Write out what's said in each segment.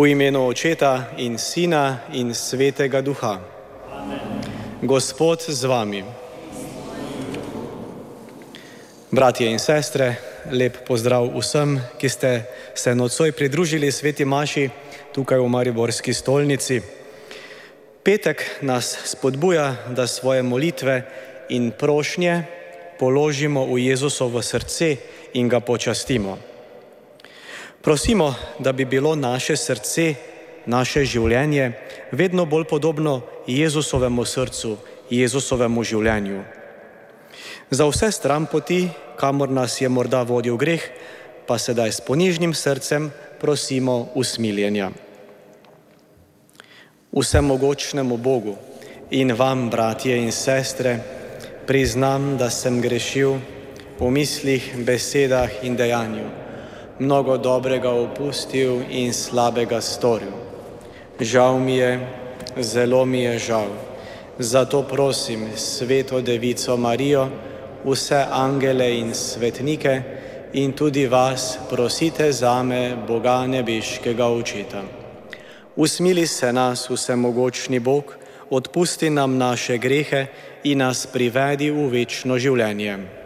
V imenu Očeta in Sina in Svetega Duha. Amen. Gospod z vami. Bratje in sestre, lep pozdrav vsem, ki ste se nocoj pridružili sveti Maši tukaj v Mariborski stolnici. Petek nas spodbuja, da svoje molitve in prošnje položimo v Jezusovo srce in ga počastimo. Prosimo, da bi bilo naše srce, naše življenje vedno bolj podobno Jezusovemu srcu, Jezusovemu življenju. Za vse stran poti, kamor nas je morda vodil greh, pa sedaj s ponižnim srcem prosimo usmiljenja. Vsemogočnemu Bogu in vam, bratje in sestre, priznam, da sem grešil v mislih, besedah in dejanju mnogo dobrega opustil in slabega storil. Žal mi je, zelo mi je žal. Zato prosim sveto Devico Marijo, vse angele in svetnike in tudi vas prosite za me, Boga nebeškega očeta. Usmili se nas, vsemogočni Bog, odpusti nam naše grehe in nas privedi v večno življenje.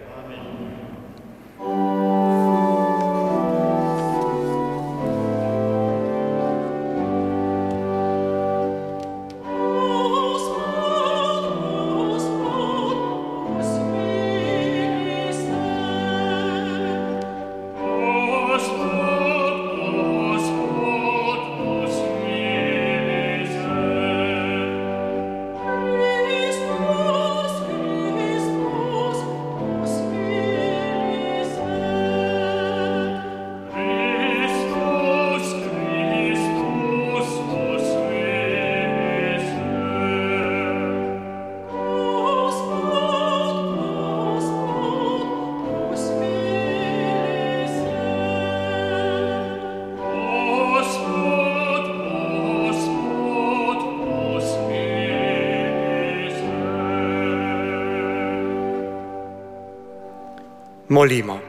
Molimo.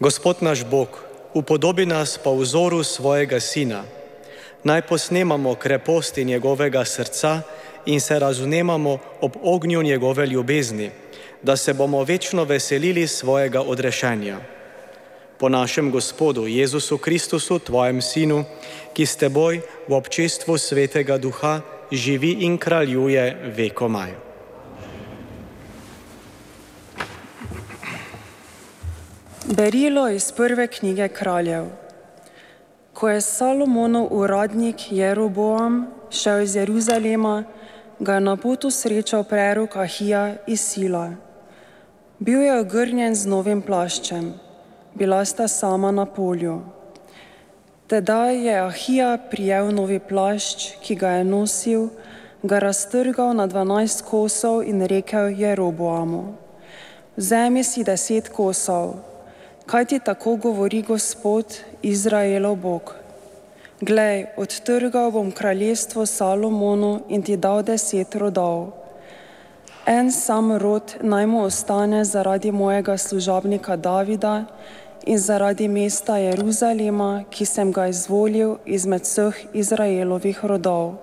Gospod naš Bog, upodobi nas po vzoru svojega Sina, naj posnemamo kreposti njegovega srca in se razumemo ob ognju njegove ljubezni, da se bomo večno veselili svojega odrešenja. Po našem Gospodu Jezusu Kristusu, tvojem Sinu, ki s teboj v občestvu svetega duha živi in kraljuje vekomaj. Berilo iz prve knjige kraljev. Ko je Salomonov uradnik Jeroboam šel iz Jeruzalema, ga je na potu srečal prerok Ahija iz Sila. Bil je ogrnjen z novim plaščem, bila sta sama na polju. Tedaj je Ahija prijel novi plašč, ki ga je nosil, ga raztrgal na dvanajst kosov in rekel Jeroboamu: Vzemi si deset kosov Kaj ti tako govori Gospod, Izraelov Bog? Glej, odtrgal bom kraljestvo Salomonu in ti dal deset rodov. En sam rod naj mu ostane zaradi mojega služabnika Davida in zaradi mesta Jeruzalema, ki sem ga izvolil izmed vseh Izraelovih rodov.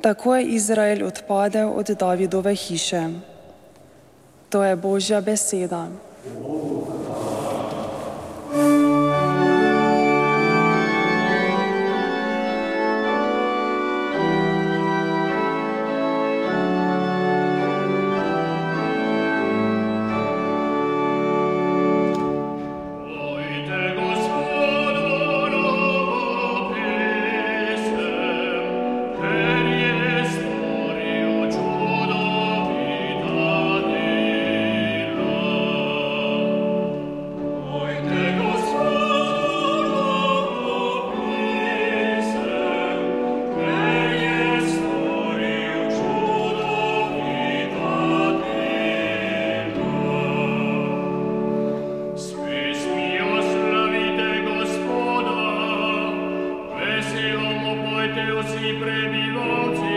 Tako je Izrael odpadel od Davidove hiše. To je Božja beseda. Oh. Lord.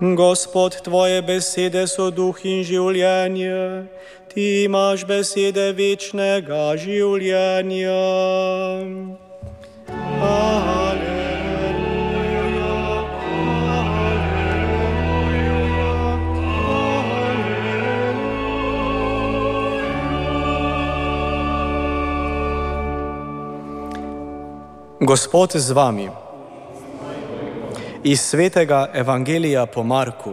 Gospod, tvoje besede so duh in življenje, ti imaš besede večnega življenja. Aleluja, Gospod z vami. Iz svetega evangelija po Marku.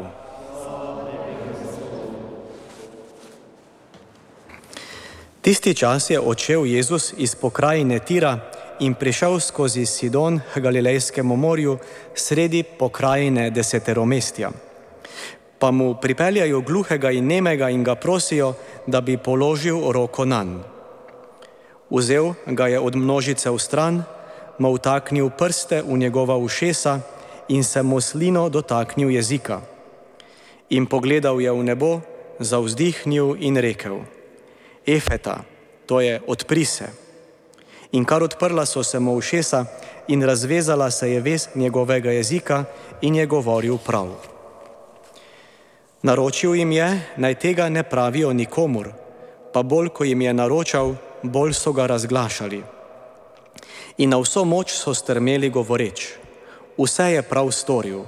Tisti čas je odšel Jezus iz pokrajine Tira in prišel skozi Sidon k Galilejskemu morju sredi pokrajine deseteromestja. Pa mu pripeljajo gluhega in nemega in ga prosijo, da bi položil roko na njega. Vzel ga je od množice v stran, mu vtaknil prste v njegova ušesa in se mu slino dotaknil jezika. In pogledal je v nebo, zauzdihnil in rekel: Efeta, to je odpri se. In kar odprla so se mu ušesa in razvezala se je vez njegovega jezika in je govoril prav. Naročil jim je, naj tega ne pravijo nikomur, pa bolj, ko jim je naročal, bolj so ga razglašali. In na vso moč so strmeli govoreč: Vse je prav storil,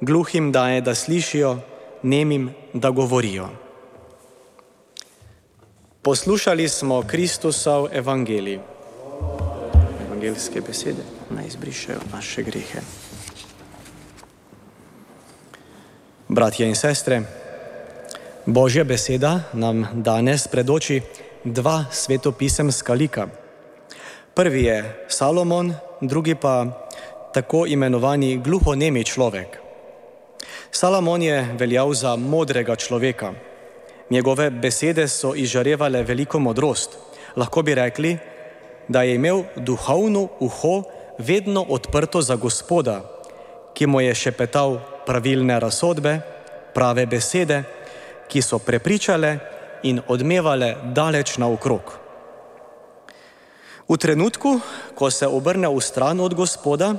gluhim daje, da slišijo, nemim, da govorijo. Poslušali smo Kristusov evangelij. Evangeljske besede naj izbrišajo naše grehe. Bratje in sestre, Božja beseda nam danes predoči dva svetopisemska lika. Prvi je Salomon, drugi pa tako imenovani gluhonemi človek. Salomon je veljal za modrega človeka. Njegove besede so izžarevale veliko modrost. Lahko bi rekli, da je imel duhovno uho vedno odprto za Gospoda, ki mu je šepetal pravilne razsodbe, prave besede, ki so prepričale in odmevale daleč naokrog. V trenutku, ko se obrne v stran od Gospoda,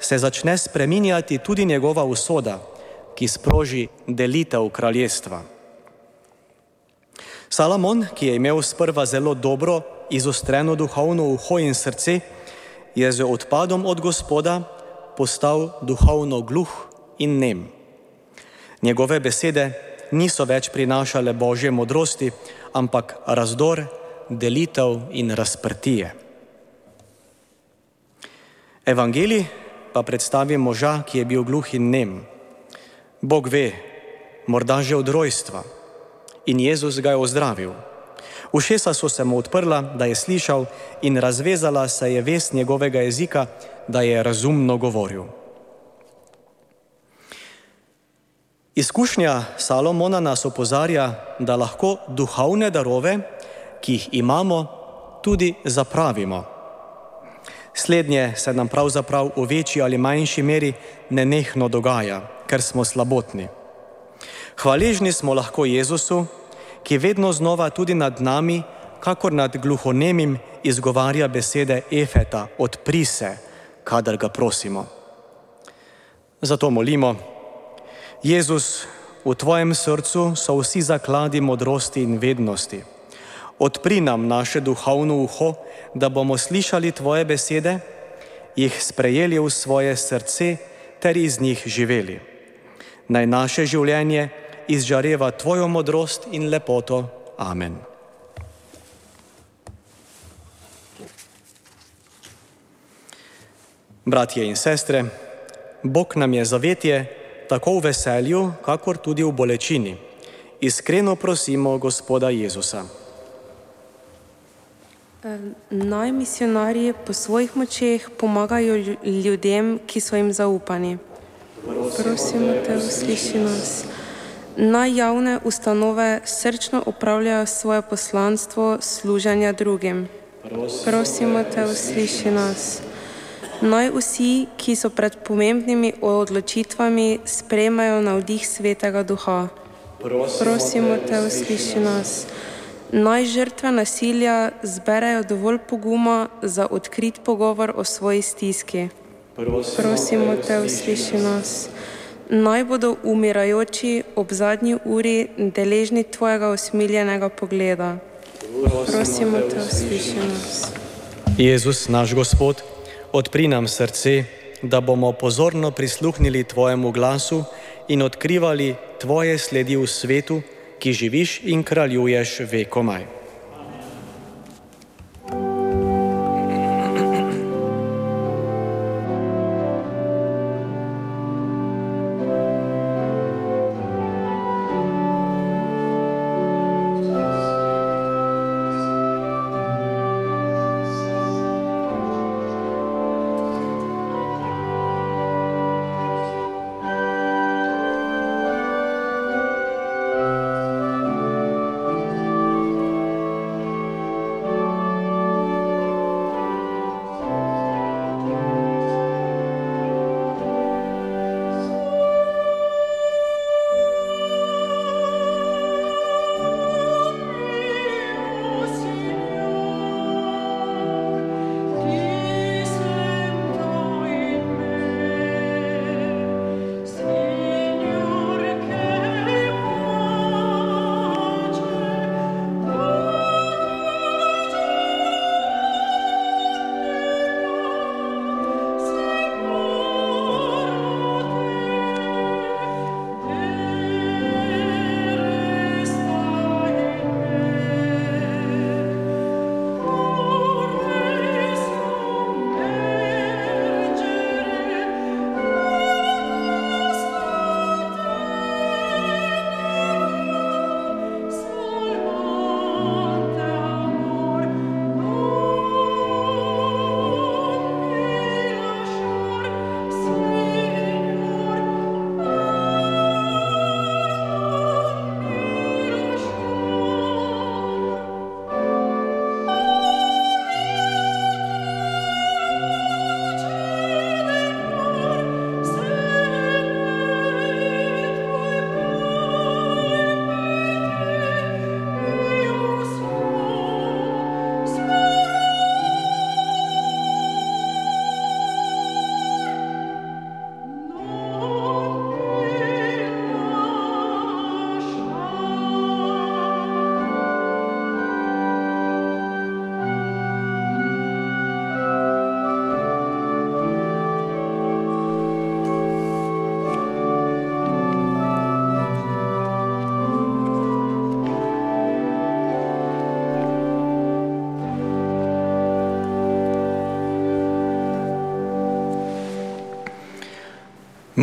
se začne spreminjati tudi njegova usoda, ki sproži delitev kraljestva. Salomon, ki je imel sprva zelo dobro, izostreno duhovno uho in srce, je z odpadom od Gospoda postal duhovno gluh in nem. Njegove besede niso več prinašale božje modrosti, ampak razdor, delitev in razprtije. Evangelij pa predstavi moža, ki je bil gluh in nem. Bog ve, morda že od rojstva, in Jezus ga je ozdravil. Ušesa so se mu odprla, da je slišal, in razvezala se je vest njegovega jezika, da je razumno govoril. Izkušnja Salomona nas opozarja, da lahko duhovne darove, ki jih imamo, tudi zapravimo. Slednje se nam pravzaprav v večji ali manjši meri nenehno dogaja, ker smo slabotni. Hvaležni smo lahko Jezusu, ki vedno znova tudi nad nami, kakor nad gluhonemim, izgovarja besede Efeta, odpri se, kadar ga prosimo. Zato molimo, Jezus, v tvojem srcu so vsi zakladi modrosti in vednosti. Odpri nam naše duhovno uho, da bomo slišali tvoje besede, jih sprejeli v svoje srce ter iz njih živeli. Naj naše življenje izžareva tvojo modrost in lepoto. Amen. Bratje in sestre, Bog nam je zavetje tako v veselju, kakor tudi v bolečini. Iskreno prosimo Gospoda Jezusa. Naj misionarji po svojih močeh pomagajo ljudem, ki so jim zaupani. Prosimo te, usliši nas. Naj javne ustanove srčno upravljajo svoje poslanstvo služenja drugim. Prosimo te, usliši nas. Naj vsi, ki so pred pomembnimi odločitvami, sprejmejo navdih svetega duha. Prosimo te, usliši nas naj žrtve nasilja zberejo dovolj poguma za odkrit pogovor o svoji stiski. Prosimo te, usliši nas. Naj bodo umirajoči ob zadnji uri deležni tvojega usmiljenega pogleda. Prosimo te, usliši nas. Jezus, naš Gospod, odpri nam srce, da bomo pozorno prisluhnili Tvojemu glasu in odkrivali Tvoje sledi v svetu, ki živiš in kraljuješ vekomaj.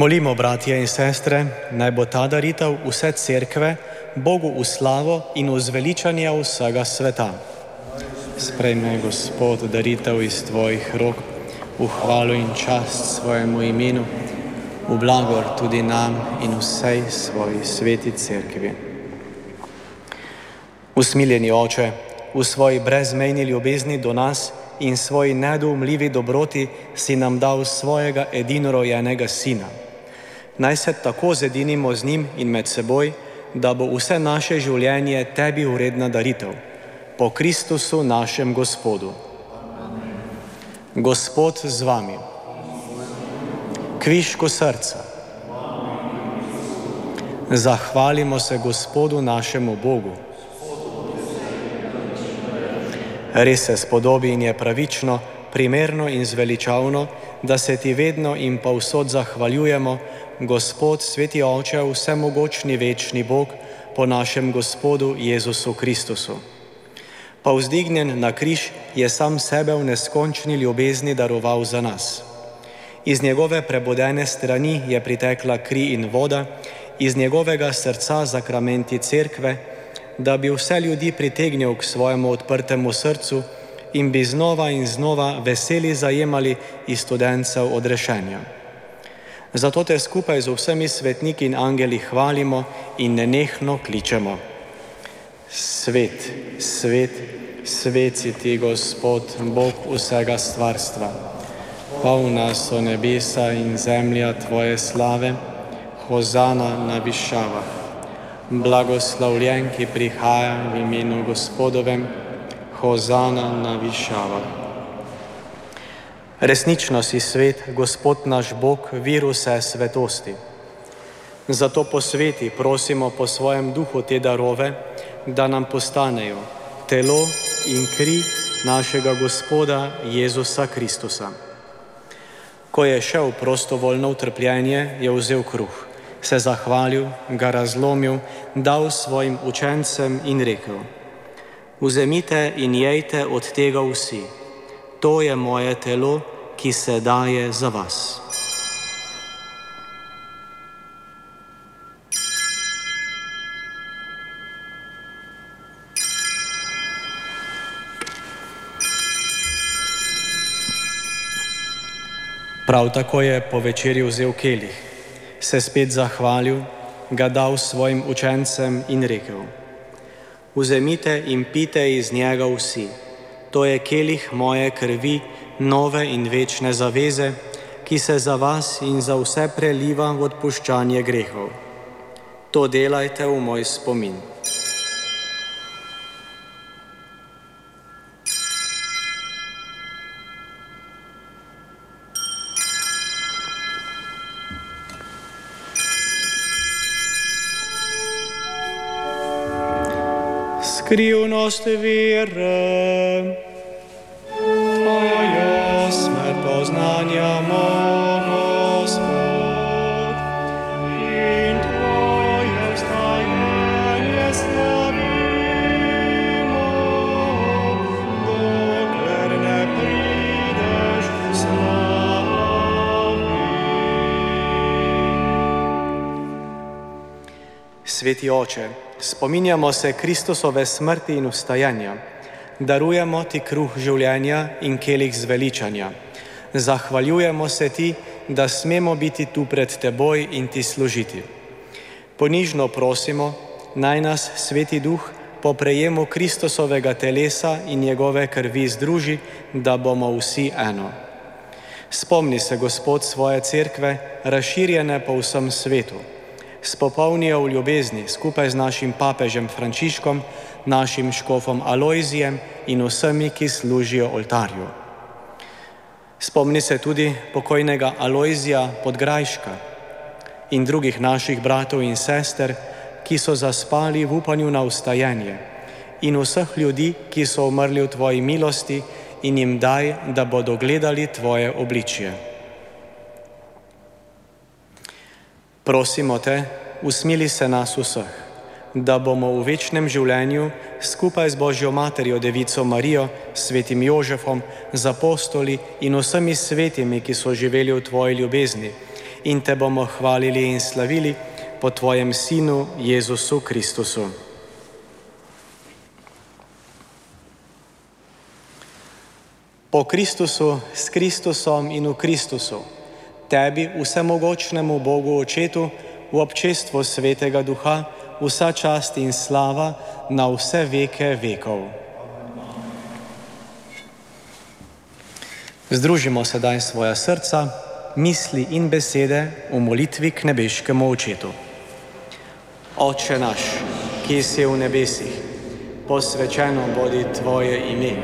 Molimo, bratje in sestre, naj bo ta daritev vse cerkve, Bogu v slavo in v zveličanje vsega sveta. Sprejme, Gospod, daritev iz tvojih rok, v hvalo in čast svojemu imenu, v blagor tudi nam in vsej svoji sveti cerkvi. Usmiljeni oče, v svoji brezmejni ljubezni do nas in svoji nedoumljivi dobroti si nam dal svojega edinorojenega sina. Naj se tako zedinimo z njim in med seboj, da bo vse naše življenje tebi uredna daritev. Po Kristusu našem Gospodu. Gospod z vami. Kviško srca. Zahvalimo se Gospodu našemu Bogu. Res se spodobi in je pravično, primerno in zveličavno, da se ti vedno in pa vsod zahvaljujemo, Gospod, sveti Oče, vsemogočni večni Bog, po našem Gospodu Jezusu Kristusu. Pa vzdignjen na križ je sam sebe v neskončni ljubezni daroval za nas. Iz njegove prebodene strani je pritekla kri in voda, iz njegovega srca zakramenti cerkve, da bi vse ljudi pritegnil k svojemu odprtemu srcu in bi znova in znova veseli zajemali iz studencev odrešenja. Zato te skupaj z vsemi svetniki in angeli hvalimo in nenehno kličemo. Svet, svet, svet si ti, Gospod, Bog vsega stvarstva. Polna so nebesa in zemlja tvoje slave, hozana na višavah blagoslovljen, ki prihaja v imenu Gospodovem, hozana na višavah. Resnično si svet, Gospod naš Bog, vir vse svetosti. Zato posveti, prosimo po svojem duhu te darove, da nam postanejo telo in kri našega Gospoda Jezusa Kristusa. Ko je šel prostovoljno utrpljenje, je vzel kruh, se zahvalil, ga razlomil, dal svojim učencem in rekel: Vzemite in jejte od tega vsi, to je moje telo, ki se daje za vas. Prav tako je po večerji vzel kelih, se spet zahvalil, ga dal svojim učencem in rekel: Vzemite in pite iz njega vsi, to je kelih moje krvi, nove in večne zaveze, ki se za vas in za vse preliva v odpuščanje grehov. To delajte v moj spomin. skrivnost vere. Smrt poznanjamo, Gospod, in Tvoje vstajanje slavimo, dokler ne prideš slavi. Sveti oče, spominjamo se Kristusove smrti in ustajanja, darujemo ti kruh življenja in kelih zveličanja. Zahvaljujemo se ti, da smemo biti tu pred teboj in ti služiti. Ponižno prosimo, naj nas sveti duh po prejemu Kristusovega telesa in njegove krvi združi, da bomo vsi eno. Spomni se, Gospod, svoje cerkve, razširjene po vsem svetu spopolnijo v ljubezni skupaj z našim papežem Frančiškom, našim škofom Alojzijem in vsemi, ki služijo oltarju. Spomni se tudi pokojnega Alojzija Podgrajška in drugih naših bratov in sester, ki so zaspali v upanju na ustajenje in vseh ljudi, ki so umrli v Tvoji milosti in jim daj, da bodo gledali Tvoje obličje. Prosimo te, usmili se nas vseh, da bomo v večnem življenju skupaj z Božjo materjo, Devico Marijo, svetim Jožefom, z apostoli in vsemi svetimi, ki so živeli v Tvoji ljubezni, in te bomo hvalili in slavili po Tvojem Sinu Jezusu Kristusu. Po Kristusu, s Kristusom in v Kristusu tebi, vsemogočnemu Bogu Očetu, v občestvu Svetega Duha, vsa čast in slava na vse veke vekov. Združimo sedaj svoja srca, misli in besede v molitvi k nebeškemu Očetu. Oče naš, ki si v nebesih, posvečeno bodi Tvoje ime,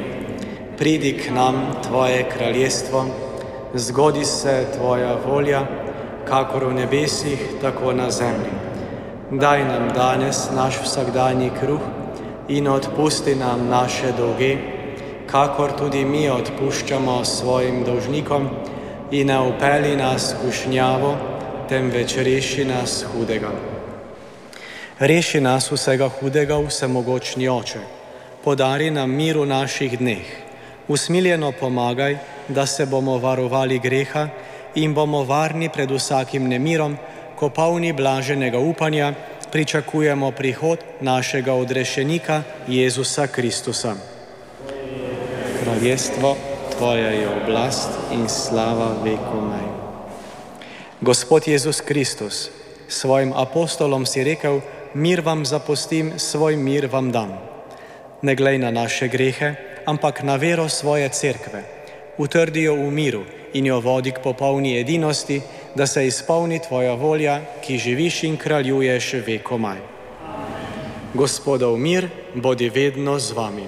pridi k nam Tvoje kraljestvo zgodi se tvoja volja, kakor v nebesih, tako na zemlji. Daj nam danes naš vsakdanji kruh in odpusti nam naše dolge, kakor tudi mi odpuščamo svojim dolžnikom in ne upeli nas kušnjavo, temveč reši nas hudega. Reši nas vsega hudega, vsemogočni oče, podari nam mir v naših dneh usmiljeno pomagaj, da se bomo varovali greha in bomo varni pred vsakim nemirom, ko polni blaženega upanja pričakujemo prihod našega odrešenika Jezusa Kristusa. Kraljestvo Tvoja je oblast in slava vekomaj. Gospod Jezus Kristus, svojim apostolom si rekel, mir vam zapustim, svoj mir vam dam. Ne glej na naše grehe, ampak na vero svoje cerkve. Utrdi jo v miru in jo vodi k popolni edinosti, da se izpolni tvoja volja, ki živiš in kraljuješ vekomaj. Gospodov mir bodi vedno z vami.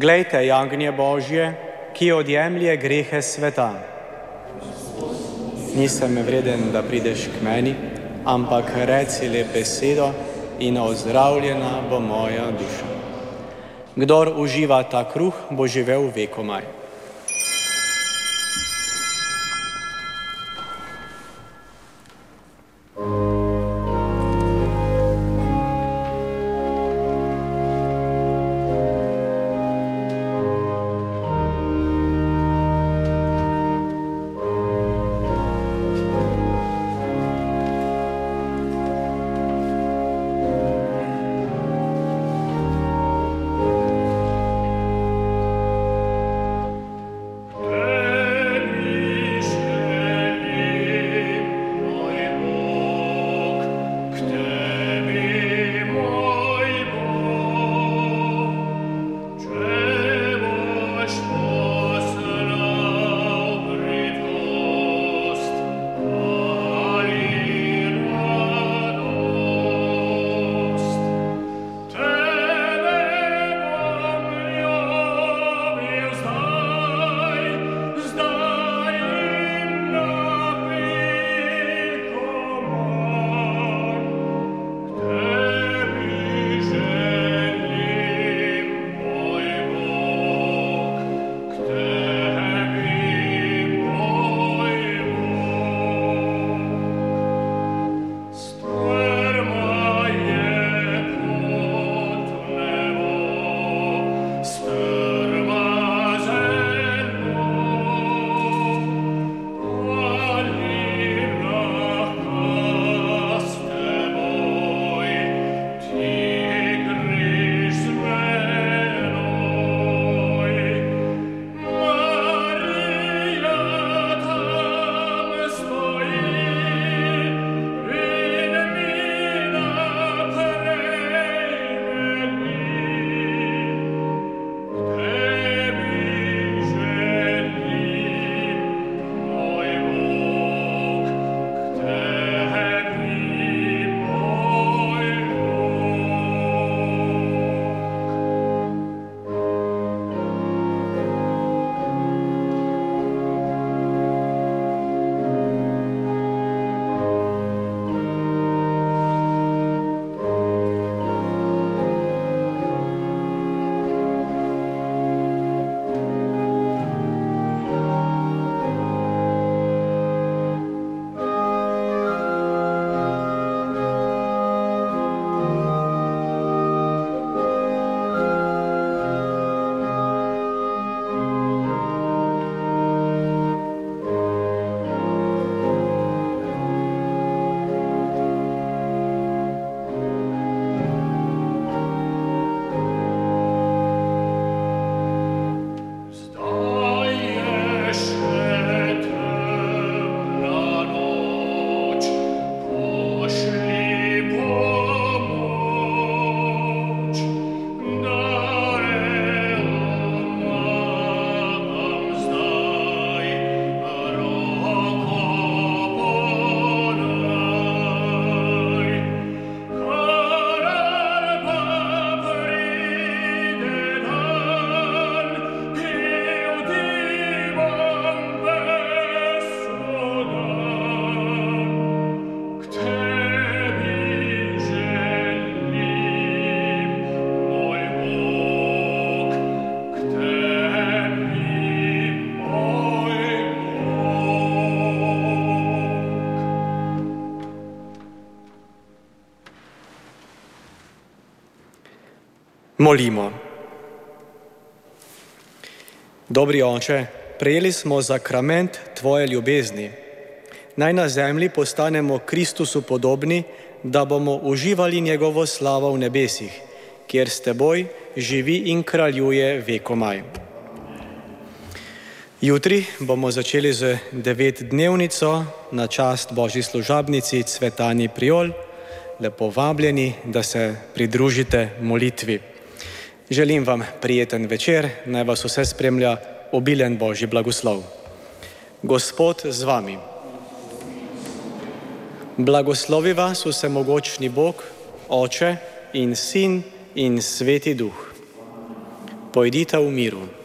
Glejte, jagnje Božje, ki odjemlje grehe sveta. Nisem vreden, da prideš k meni, ampak reci le besedo in ozdravljena bo moja duša. Kdor uživa ta kruh, bo živel vekomaj. Molimo. Dobri oče, prejeli smo zakrament Tvoje ljubezni. Naj na zemlji postanemo Kristusu podobni, da bomo uživali njegovo slavo v nebesih, kjer s Teboj živi in kraljuje vekomaj. Jutri bomo začeli z devetdnevnico na čast Božji služabnici Cvetani Priol. Lepo vabljeni, da se pridružite molitvi. Želim vam prijeten večer, naj vas vse spremlja obilen Božji blagoslov. Gospod z vami. Blagoslovi vas vse mogočni Bog, Oče in Sin in Sveti Duh. Pojdite v miru.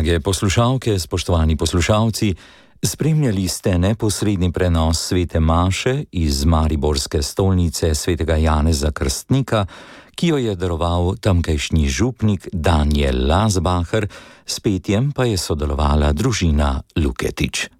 Drage poslušalke, spoštovani poslušalci, spremljali ste neposredni prenos svete Maše iz Mariborske stolnice svetega Janeza Krstnika, ki jo je daroval tamkajšnji župnik Daniel Lasbacher, s petjem pa je sodelovala družina Luketič.